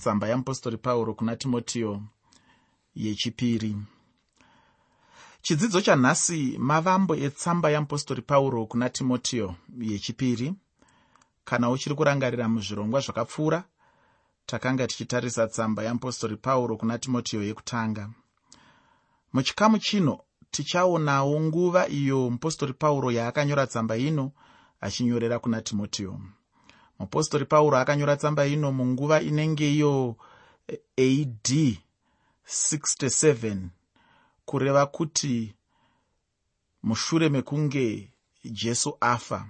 tsamba yeapostori pauro kuna timotiyo yechipiri. Chidzidzo chanhasi mavambo etsamba yeapostori pauro kuna timotiyo yechipiri. Kana uchiri kurangarira muzvirongwa zvakapfuura takanga tichitarisa tsamba yeapostori pauro kuna timotiyo yekutanga. Muchikamu chino tichaonawo nguva iyo mupostori pauro yaakanyora tsamba ino achinyorera kuna timotiyo mupostori pauro akanyora tsamba ino munguva inenge iyo ad 67 kureva kuti mushure mekunge jesu afa.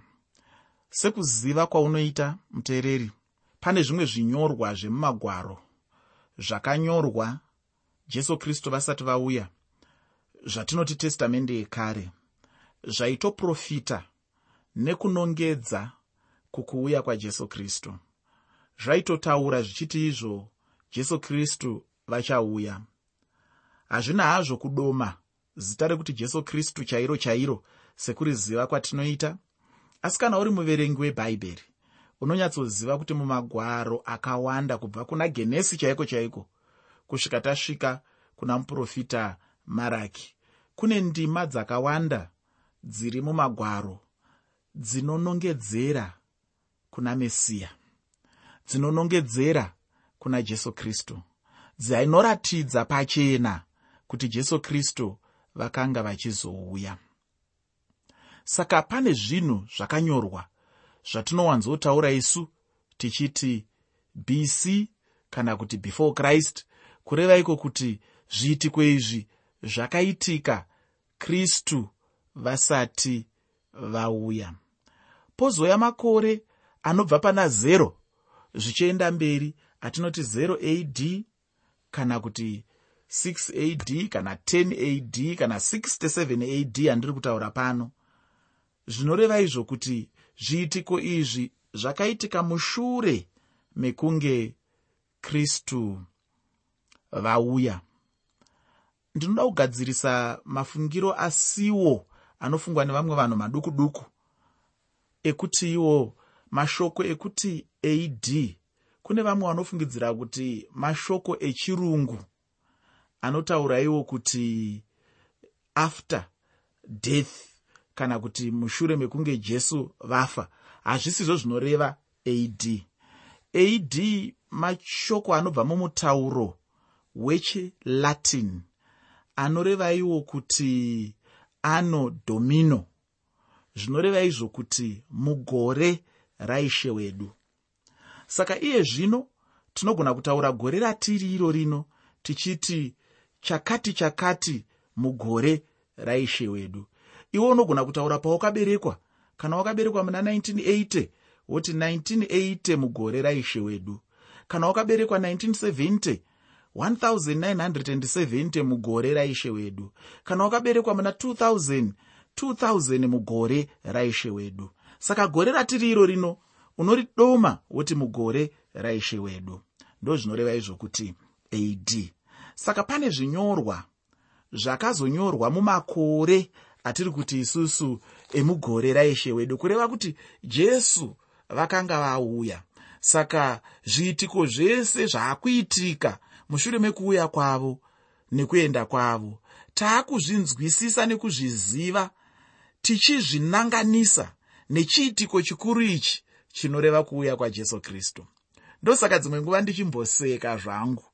Sekuziva kwaunoita muteereri pane zvimwe zvinyorwa zvemumagwaro zvakanyorwa jesu kristu vasati vauya zvatinoti testamende yekare. Zvaitoprofita nekunongedza kukuuya kwajesu kristu. Zvaitotaura zvichiti izvo jesu kristu vachauya. Hazvina hazvo kudoma zita rekuti jesu kristu chairo chairo sekuriziva kwatinoita. Asi kana uri muverengi webhaibheri unonyatsoziva kuti mumagwaro akawanda kubva kuna genesi chaiko chaiko kusvika tasvika kuna muprofita maraki. Kune ndima dzakawanda dziri mumagwaro dzinonongedzera kuna mesiya. Dzinonongedzera kuna jesu kristu. Dzinoratidza pachena kuti jesu kristu vakanga vachizouya. Saka pane zvinhu zvakanyorwa zvatinowanzotaura isu tichiti bc kana kuti before christ kureva iko kuti zviitiko izvi zvakaitika kristu vasati vauya. Pozoya makore anobva pana zero zvichienda mberi atinoti 0 ad kana kuti 6 ad kana 10 ad kana 67 ad handiri kutaura pano. Zvinoreva izvo kuti zviitiko izvi zvakaitika mushure mekunge kristu vauya. Ndinoda kugadzirisa mafungiro asiwo anofungwa nevamwe vanhu maduku duku ekuti iwo mashoko ekuti ad kune vamwe vanofungidzira kuti mashoko echirungu anotaura iwo kuti after death kana kuti mushure mekunge jesu vafa. Hazvisizvo zvinoreva ad ad mashoko anobva mumutauro wechelatin anoreva iwo kuti ano domino. Zvinoreva izvo kuti mugore raishe wedu. Saka iye zvino tinogona kutaura gore ratiri iro rino tichiti chakati chakati mugore raishe wedu. Iwe unogona kutaura pawakaberekwa kana wakaberekwa muna 1980 woti 1980 mugore raishe wedu. Kana wakaberekwa 1970 1970 mugore raishe wedu. Kana wakaberekwa muna 2000 2000 mugore raishe wedu. Saka gore ratiri iro rino unoridoma woti mugore raishe wedu. Ndo zvinoreva izvo kuti ad saka pane zvinyorwa zvakazonyorwa mumakore atiri kuti isusu emugore raishe wedu kureva kuti jesu vakanga vauya. Saka zviitiko zvese zvaakuitika mushure mekuuya kwavo nekuenda kwavo? Taakuzvinzwisisa nekuzviziva tichizvinanganisa nechiitiko chikuru ichi chinoreva kuuya kwajesu kristu. Ndosaka dzimwe nguva ndichimboseka zvangu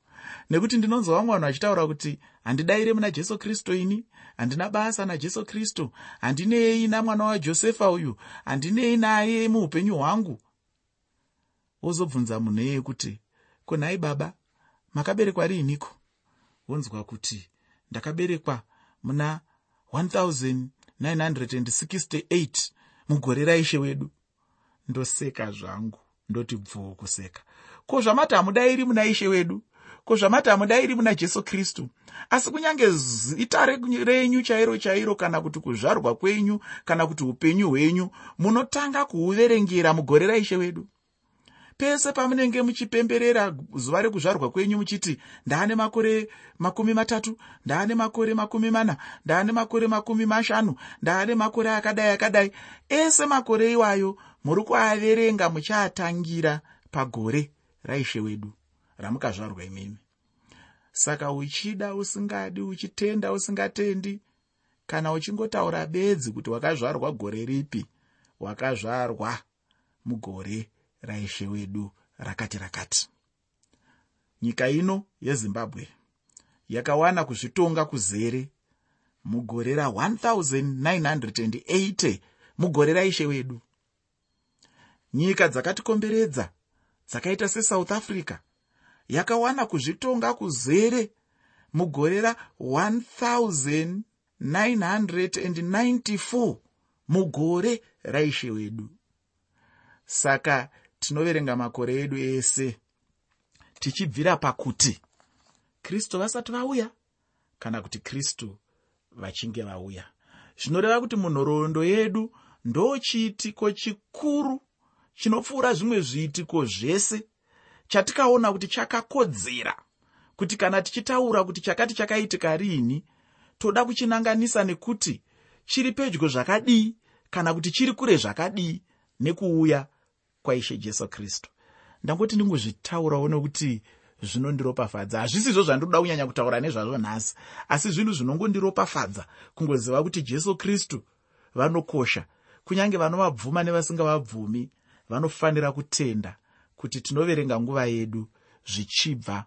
nekuti ndinonzwa vamwe vanhu vachitaura kuti handidayire muna jesu kristu ini handina basa najesu kristu handinei namwana wajosefa uyu handinei naye muupenyu hwangu. Wozobvunza munhu iyeye kuti kunhai baba makaberekwa riiniko wonzwa kuti ndakaberekwa muna 1968 mugore raishe wedu. Ndoseka zvangu ndoti bvuu kuseka. Ko zvamati hamudayiri muna ishe wedu? Ko zvamati hamudayiri muna jesu kristu? Asi kunyange zita renyu chairo chairo kana kuti kuzvarwa kwenyu kana kuti upenyu hwenyu munotanga kuuverengera mugore raishe wedu pese pamunenge muchipemberera zuva rekuzvarwa kwenyu muchiti ndaane makore makumi matatu ndaane makore makumi mana ndaane makore makumi mashanu ndaane makore akadai akadai. Ese makore iwayo muri kuaverenga muchiatangira pagore raishe wedu ramukazvarwa imimi. Saka uchida usingadi uchitenda usingatendi kana uchingotaura bedzi kuti wakazvarwa gore ripi wakazvarwa mugore raishe wedu rakati rakati. Nyika ino yezimbabwe yakawana kuzvitonga kuzere mugore ra1980 mugore raishe wedu. Nyika dzakatikomberedza dzakaita sesouth africa yakawana kuzvitonga kuzere mugore ra1994 mugore raishe wedu. Saka tinoverenga makore edu ese tichibvira pakuti kristu vasati vauya kana kuti kristu vachinge vauya. Zvinoreva kuti munhoroondo yedu ndo chiitiko chikuru chinopfuura zvimwe zviitiko zvese chatikaona kuti chakakodzera kuti kana tichitaura kuti chakati chakaitika riini toda kuchinanganisa nekuti chiri pedyo zvakadii kana kuti chiri kure zvakadii nekuuya kwaishe jesu kristu. Ndangoti ndingozvitaurawo nekuti zvinondiropafadza. Hazvisizvo zvandoda kunyanya kutaura nezvazvo nhasi. Asi zvinhu zvinongondiropafadza kungoziva kuti jesu kristu vanokosha. Kunyange vanovabvuma nevasingavabvumi vanofanira kutenda kuti tinoverenga nguva yedu zvichibva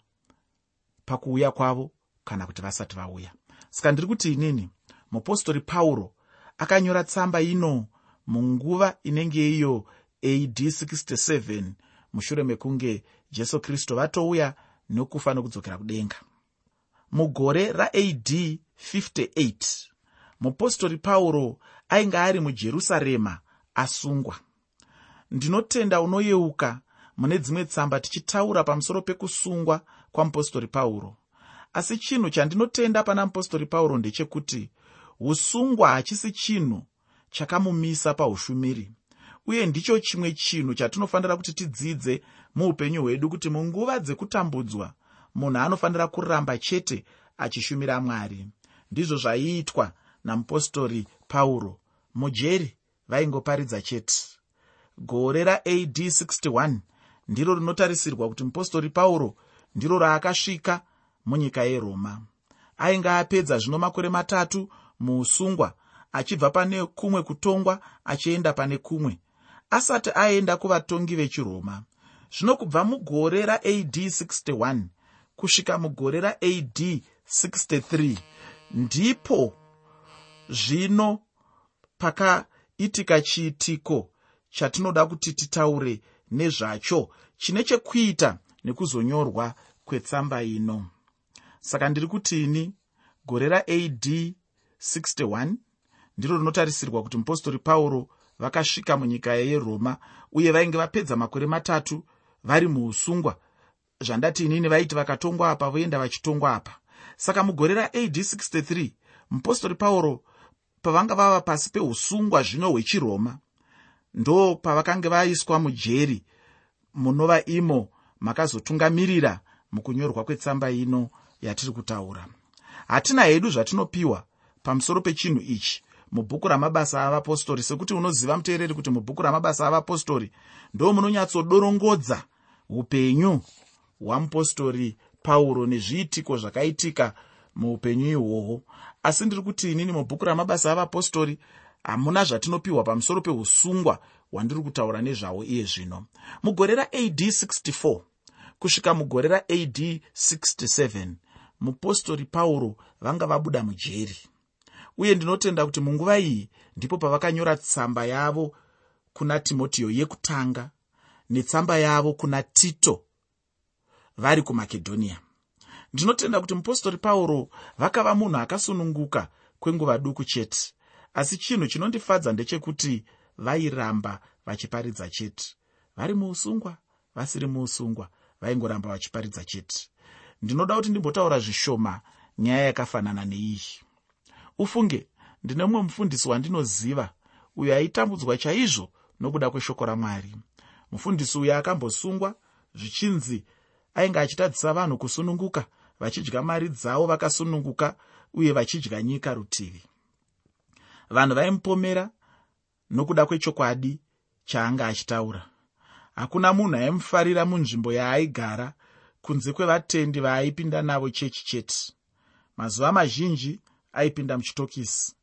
pakuuya kwavo kana kuti vasati vauya. Saka ndiri kuti inini mupostori pauro akanyora tsamba ino munguva inenge iyo ad 67 mushure mekunge jesu kristu vatouya nokufa nokudzokera kudenga. Mugore raad 58 mupostori pauro ainge ari mujerusarema asungwa. Ndinotenda unoyeuka mune dzimwe tsamba tichitaura pamusoro pekusungwa kwamupostori pauro. Asi chinhu chandinotenda pana mupostori pauro ndechekuti usungwa hachisi chinhu chakamumisa paushumiri uye ndicho chimwe chinhu chatinofanira kuti tidzidze muupenyu hwedu kuti munguva dzekutambudzwa munhu anofanira kuramba chete achishumira mwari. Ndizvo zvaiitwa namupostori pauro. Mujeri vaingoparidza chete. Gore raad 61 ndiro rinotarisirwa kuti mupostori pauro ndiro raakasvika munyika yeroma. Ainge apedza zvino makore matatu muusungwa achibva pane kumwe kutongwa achienda pane kumwe asati aenda kuvatongi vechiroma. Zvino kubva mugore raad 61 kusvika mugore raad 63 ndipo zvino pakaitika chiitiko chatinoda kuti titaure nezvacho. Chine chekuita nekuzonyorwa kwetsamba ino. Saka ndiri kutini? Gore raad 61 ndiro rinotarisirwa kuti mupostori pauro vakasvika munyika yeroma uye vainge vapedza makore matatu vari muusungwa. Zvandati inini vaiti vakatongwa apa voenda vachitongwa apa. Saka mugore raad 63 mupostori pauro pavanga vava pasi peusungwa zvino hwechiroma ndo pavakanga vaiswa mujeri munova imo makazotungamirira mukunyorwa kwetsamba ino yatiri kutaura. Hatina hedu zvatinopiwa pamusoro pechinhu ichi mubhuku ramabasa avapostori sekuti unoziva muteereri kuti mubhuku ramabasa avapostori ndo munonyatsodorongodza upenyu hwamupostori pauro nezviitiko zvakaitika muupenyu ihwohwo. Asi ndiri kuti inini mubhuku ramabasa avapostori hamuna zvatinopiwa pamusoro peusungwa hwandiri kutaura nezvawo iye zvino. Mugore raad 64 kusvika mugore raad 67 mupostori pauro vanga vabuda mujeri uye ndinotenda kuti munguva iyi ndipo pavakanyora tsamba yavo kuna timotiyo yekutanga netsamba yavo kuna tito vari kumakedhoniya ndinotenda kuti mupostori pauro vakava munhu akasununguka kwenguva duku chete asi chinhu chinondifadza ndechekuti vairamba vachiparidza chete. Vari muusungwa vasiri muusungwa vaingoramba vachiparidza chete. Ndinoda kuti ndimbotaura zvishoma nyaya yakafanana neiyi ufunge. Ndine mumwe mufundisi wandinoziva uyo aitambudzwa chaizvo nokuda kweshoko ramwari. Mufundisi uyo akambosungwa zvichinzi ainge achitadzisa vanhu kusununguka vachidya mari dzavo vakasununguka uye vachidya nyika rutivi. Vanhu vaimupomera nokuda kwechokwadi chaanga achitaura. Hakuna munhu aimufarira munzvimbo yaaigara kunze kwevatendi vaaipinda navo chechi chete. Mazuva mazhinji aipinda muchitokisi.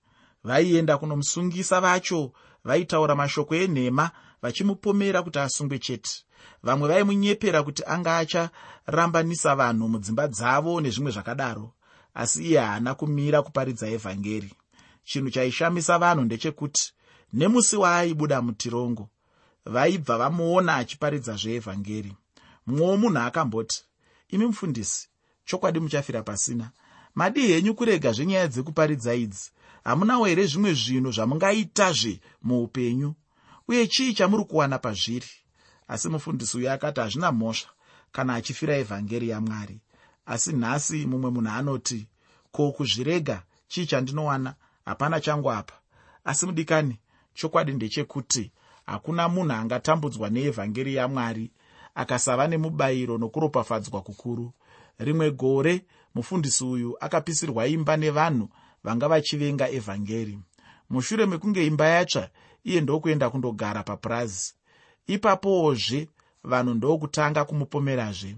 Vaienda kunomusungisa vacho vaitaura mashoko enhema vachimupomera kuti asungwe chete. Vamwe vaimunyepera kuti anga acharambanisa vanhu mudzimba dzavo nezvimwe zvakadaro asi iye haana kumira kuparidza evhangeri. Chinhu chaishamisa vanhu ndechekuti nemusi waaibuda mutirongo vaibva vamuona achiparidza zveevhangeri. Mumwewo munhu akamboti imi mufundisi chokwadi muchafira pasina madii henyu kurega zvenyaya dzekuparidza idzi. Hamunawo here zvimwe zvinhu zvamungaitazve muupenyu? Uye chii chamuri kuwana pazviri? Asi mufundisi uyu akati hazvina mhosva kana achifira evhangeri yamwari asi nhasi mumwe munhu anoti ko kuzvirega chii chandinowana? Hapana changu apa asi mudikani chokwadi ndechekuti hakuna munhu angatambudzwa neevhangeri yamwari akasava nemubayiro nokuropafadzwa kukuru. Rimwe gore mufundisi uyu akapisirwa imba nevanhu vanga vachivenga evhangeri. Mushure mekunge imba yatsva iye ndokuenda kundogara papurazi. Ipapowozve vanhu ndokutanga kumupomerazve.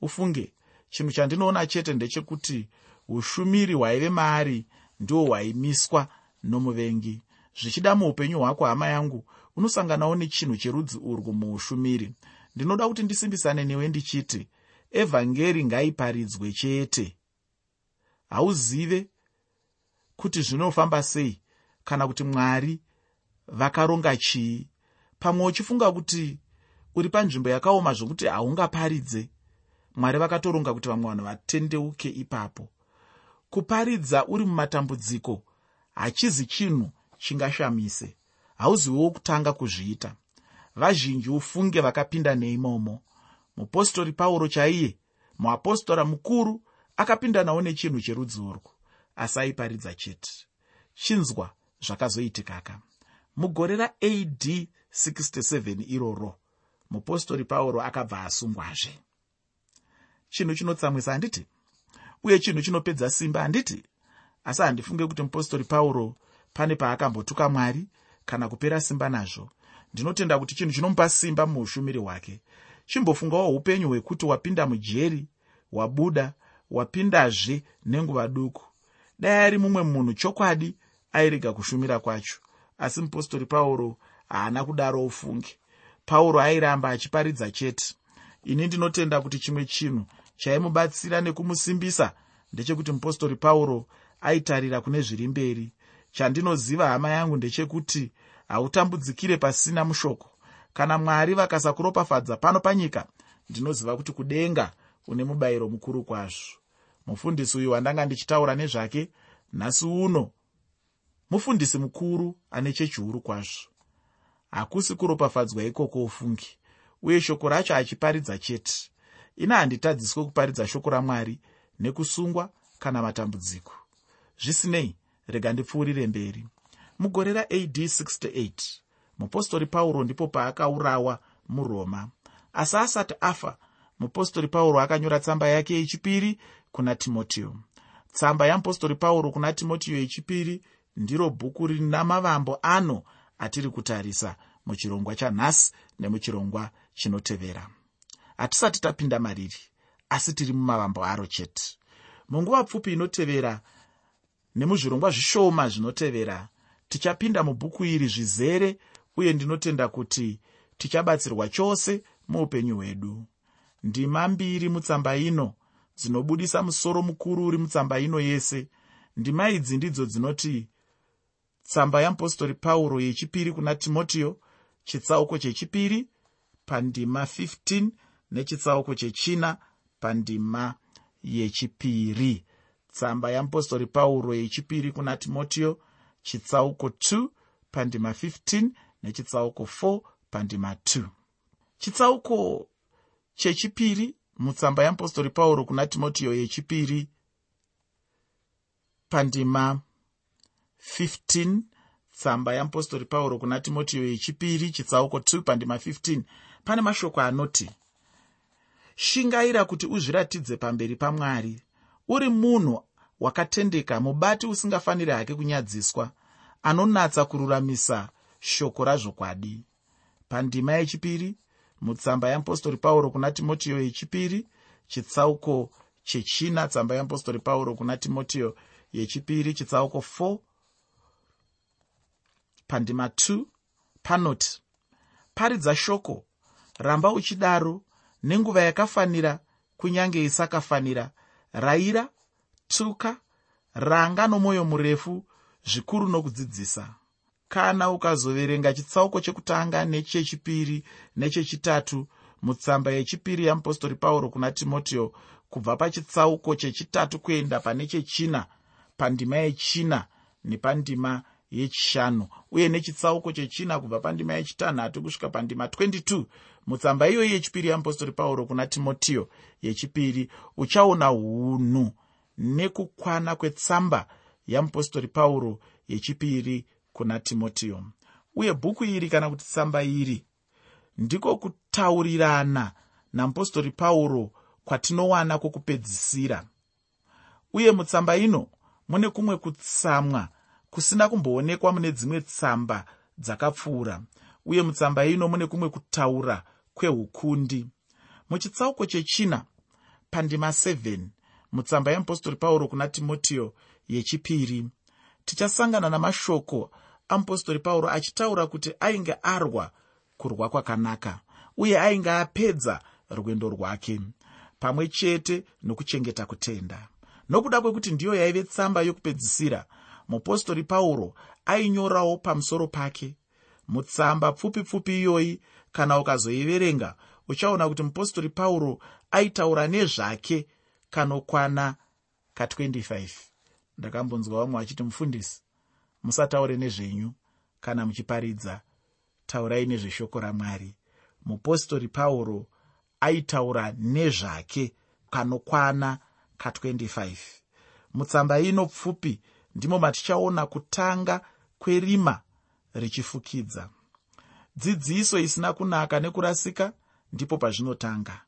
Ufunge chinhu chandinoona chete ndechekuti ushumiri hwaive maari ndihwo hwaimiswa nomuvengi. Zvichida muupenyu hwako hama yangu unosanganawo nechinhu cherudzi urwu muushumiri. Ndinoda kuti ndisimbisane newe ndichiti evhangeri ngaiparidzwe chete hauzive kuti zvinofamba sei kana kuti mwari vakaronga chii. Pamwe uchifunga kuti uri panzvimbo yakaoma zvokuti haungaparidze mwari vakatoronga kuti vamwe vanhu vatendeuke ipapo. Kuparidza uri mumatambudziko hachizi chinhu chingashamise hauziwewo kutanga kuzviita. Vazhinji ufunge vakapinda neimomo. Mupostori pauro chaiye muapostora mukuru akapinda nawo nechinhu cherudzi urwu asi aiparidza chete. Chinzwa zvakazoitikaka mugore raad 67 iroro mupostori pauro akabva asungwazve. Chinhu chinotsamwisa handiti? Uye chinhu chinopedza simba handiti? Asi handifunge kuti mupostori pauro pane paakambotuka mwari kana kupera simba nazvo. Ndinotenda kuti chinhu chinomupa simba muushumiri hwake. Chimbofungawo upenyu hwekuti wapinda mujeri wabuda wapindazve nenguva duku. Dai ari mumwe munhu chokwadi airega kushumira kwacho. Asi mupostori pauro haana kudaro ufunge pauro airamba achiparidza chete. Ini ndinotenda kuti chimwe chinhu chaimubatsira nekumusimbisa ndechekuti mupostori pauro aitarira kune zviri mberi. Chandinoziva hama yangu ndechekuti hautambudzikire pasina mushoko. Kana mwari vakasakuropafadza pano panyika ndinoziva kuti kudenga une mubayiro mukuru kwazvo mufundisi uyu wandanga ndichitaura nezvake nhasi uno mufundisi mukuru ane chechi huru kwazvo. Hakusi kuropafadzwa ikoko ufungi uye shoko racho achiparidza chete. Ina handitadziswe kuparidza shoko ramwari nekusungwa kana matambudziko. Zvisinei rega ndipfuurire mberi. Mugore raad 68 mupostori pauro ndipo paakaurawa muroma. Asi asati afa mupostori pauro akanyora tsamba yake yechipiri kuna timoteo tsamba yamupostori pauro kuna timoteo yechipiri ndiro bhuku rina mavambo ano atiri kutarisa muchirongwa chanhasi nemuchirongwa chinotevera. Hatisati tapinda mariri asi tiri mumavambo aro chete. Munguva pfupi inotevera nemuzvirongwa zvishoma zvinotevera tichapinda mubhuku iri zvizere uye ndinotenda kuti tichabatsirwa chose muupenyu hwedu. Ndima mbiri mutsamba ino dzinobudisa musoro mukuru uri mutsamba ino yese. Ndima idzi ndidzo dzinoti tsamba yamupostori pauro yechipiri kuna timoteo chitsauko chechipiri pandima 15 nechitsauko chechina pandima yechipiri. Tsamba yamupostori pauro yechipiri kuna timoteo chitsauko 2 pandima 15 nechitsauko 4 pandima 2 chitsauko chechipiri mutsamba yamupostori pauro kuna timoteo yechipiri pandima 15 tsamba yamupostori pauro kuna timoteo yechipiri chitsauko 2 pandima 15 pane mashoko anoti shingaira kuti uzviratidze pamberi pamwari. Uri munhu wakatendeka mubati usingafaniri hake kunyadziswa anonatsa kururamisa shoko razvokwadi. Pandima yechipiri mutsamba yamupostori pauro kuna timoteo yechipiri chitsauko chechina tsamba yeapostori pauro kuna timotiyo yechipiri chitsauko 4 pandima 2 panoti paridza shoko ramba uchidaro nenguva yakafanira kunyange isakafanira. Rayira tuka ranga nomwoyo murefu zvikuru nokudzidzisa kana ukazoverenga chitsauko chekutanga nechechipiri nechechitatu mutsamba yechipiri yamupostori pauro kuna timotiyo kubva pachitsauko chechitatu kuenda pane chechina pandima yechina nepandima yechishanu uye nechitsauko chechina kubva pandima yechitanhatu kusvika pandima 22 mutsamba iyoyi yechipiri yamupostori pauro kuna timotiyo yechipiri uchaona unhu nekukwana kwetsamba yamupostori pauro yechipiri kuna timotiyo uye bhuku iri kana kuti tsamba iri ndiko kutaurirana namupostori pauro kwatinowana kwokupedzisira. Uye mutsamba ino mune kumwe kutsamwa kusina kumboonekwa mune dzimwe tsamba dzakapfuura uye mutsamba ino mune kumwe kutaura kweukundi muchitsauko chechina pandima 7 mutsamba yeapostori pauro kuna timotiyo yechipiri tichasangana namashoko amupostori pauro achitaura kuti ainge arwa kurwa kwakanaka uye ainge apedza rwendo rwake pamwe chete nokuchengeta kutenda. Nokuda kwekuti ndiyo yaive tsamba yokupedzisira mupostori pauro ainyorawo pamusoro pake. Mutsamba pfupi pfupi iyoyi kana ukazoiverenga uchaona kuti mupostori pauro aitaura nezvake kanokwana ka25 ndakambonzwa vamwe vachiti mufundisi musataure nezvenyu kana muchiparidza. Taurai nezveshoko ramwari. Mupostori pauro aitaura nezvake kanokwana ka25 mutsamba ino pfupi ndimo matichaona kutanga kwerima richifukidza. Dzidziso isina kunaka nekurasika ndipo pazvinotanga.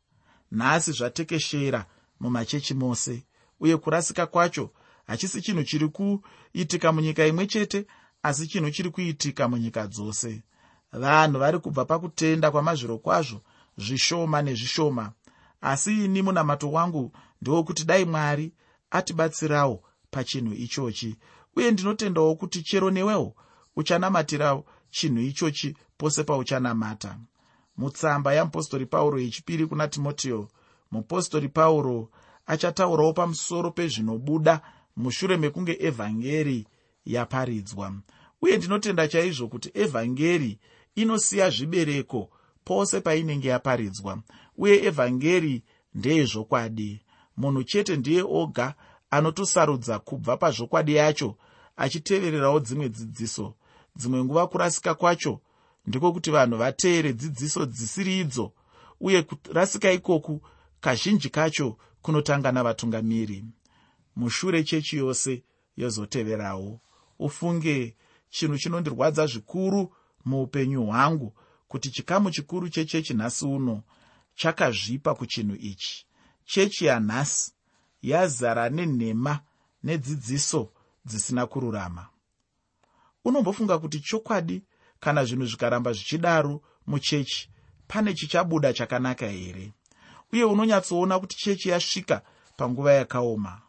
Nhasi zvatekeshera mumachechi mose uye kurasika kwacho hachisi chinhu chiri kuitika munyika imwe chete asi chinhu chiri kuitika munyika dzose. Vanhu vari kubva pakutenda kwamazviro kwazvo zvishoma nezvishoma. Asi ini munamato wangu ndewokuti dai mwari atibatsirawo pachinhu ichochi uye ndinotendawo kuti chero newewo uchanamatira chinhu ichochi pose pauchanamata. Mutsamba yamupostori pauro yechipiri kuna timotiyo mupostori pauro achataurawo pamusoro pezvinobuda mushure mekunge evhangeri yaparidzwa. Uye ndinotenda chaizvo kuti evhangeri inosiya zvibereko pose painenge yaparidzwa uye evhangeri ndeyezvokwadi. Munhu chete ndiye oga anotosarudza kubva pazvokwadi yacho achitevererawo dzimwe dzidziso. Dzimwe nguva kurasika kwacho ndiko kuti vanhu vateere dzidziso dzisiri idzo uye kurasika ikoku kazhinji kacho kunotanga navatungamiri mushure chechi yose yozoteverawo. Ufunge chinhu chinondirwadza zvikuru muupenyu hwangu kuti chikamu chikuru chechechi nhasi uno chakazvipa kuchinhu ichi. Chechi yanhasi yazara nenhema nedzidziso dzisina kururama. Unombofunga kuti chokwadi kana zvinhu zvikaramba zvichidaro muchechi pane chichabuda chakanaka here? Uye unonyatsoona kuti chechi yasvika panguva yakaoma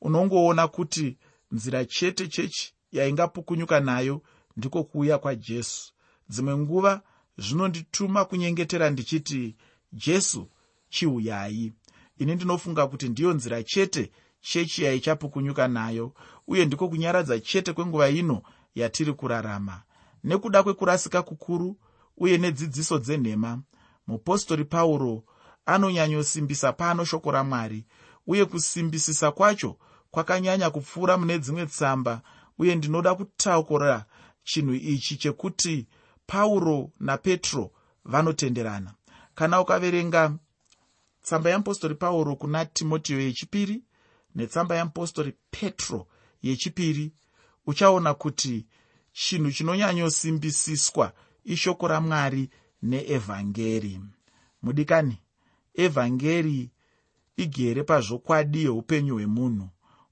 unongoona kuti nzira chete chechi yaingapukunyuka nayo ndiko kuuya kwajesu dzimwe nguva zvinondituma kunyengetera ndichiti jesu chiuyai. Ini ndinofunga kuti ndiyo nzira chete chechi yaichapukunyuka nayo uye ndiko kunyaradza chete kwenguva ino yatiri kurarama. Nekuda kwekurasika kukuru uye nedzidziso dzenhema mupostori pauro anonyanyosimbisa pano shoko ramwari uye kusimbisisa kwacho kwakanyanya kupfuura mune dzimwe tsamba uye ndinoda kutaukura chinhu ichi chekuti pauro napetro vanotenderana. Kana ukaverenga tsamba yeapostori pauro kuna timotiyo yechipiri netsamba yeapostori petro yechipiri uchaona kuti chinhu chinonyanyosimbisiswa ishoko ramwari neevhangeri. Mudikani evhangeri igere pazvokwadi yeupenyu hwemunhu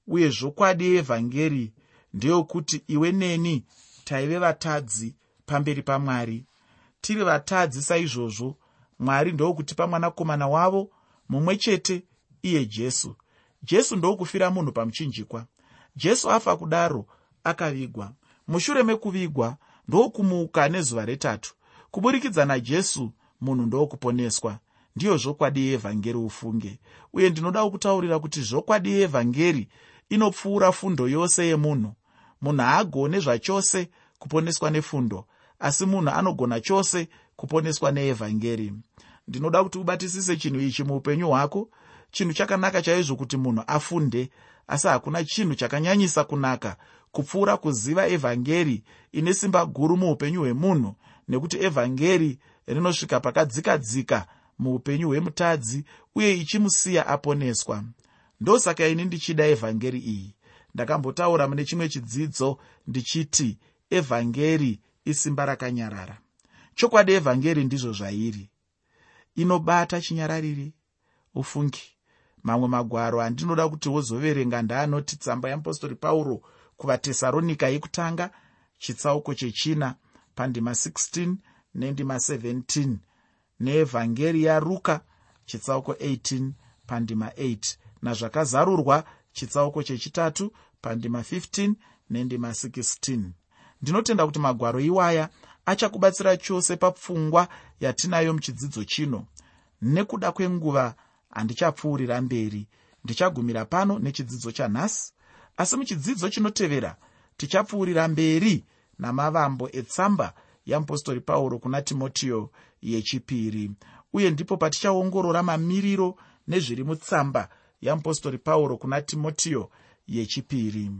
uye zvokwadi yeevhangeri ndeyokuti iwe neni taive vatadzi pamberi pamwari. Tiri vatadzi saizvozvo mwari ndokutipa mwanakomana wavo mumwe chete iye jesu. Jesu ndokufira munhu pamuchinjikwa. Jesu afa kudaro akavigwa. Mushure mekuvigwa ndokumuuka nezuva retatu. Kuburikidza najesu munhu ndokuponeswa ndiyo zvokwadi yeevhangeri ufunge. Uye ndinoda kutaurira kuti zvokwadi yeevhangeri inopfuura fundo yose yemunhu. Munhu haagone zvachose kuponeswa nefundo asi munhu anogona chose kuponeswa neevhangeri. Ndinoda kuti ubatisise chinhu ichi muupenyu hwako. Chinhu chakanaka chaizvo kuti munhu afunde asi hakuna chinhu chakanyanyisa kunaka kupfuura kuziva evhangeri ine simba guru muupenyu hwemunhu nekuti evhangeri rinosvika pakadzika dzika muupenyu hwemutadzi uye ichimusiya aponeswa ndosaka ini ndichida evhangeri iyi. Ndakambotaura mune chimwe chidzidzo ndichiti evhangeri isimba rakanyarara. Chokwadi evhangeri ndizvo zvairi. Inobata chinyarariri ufungi. Mamwe magwaro andinoda kuti wozoverenga ndaanoti tsamba yeapostori pauro kuvatesaronika yekutanga chitsauko chechina pandima 16 nendima 17 neevhangeri yaruka chitsauko 18 pandima 8 nazvakazarurwa chitsauko chechitatu pandima 15 nendima 16 ndinotenda kuti magwaro iwaya achakubatsira chose papfungwa yatinayo muchidzidzo chino. Nekuda kwenguva handichapfuurira mberi. Ndichagumira pano nechidzidzo chanhasi. Asi muchidzidzo chinotevera tichapfuurira mberi namavambo etsamba yeapostori pauro kuna timotiyo yechipiri. Uye ndipo patichaongorora mamiriro nezviri mutsamba yeapostori pauro kuna timotiyo yechipiri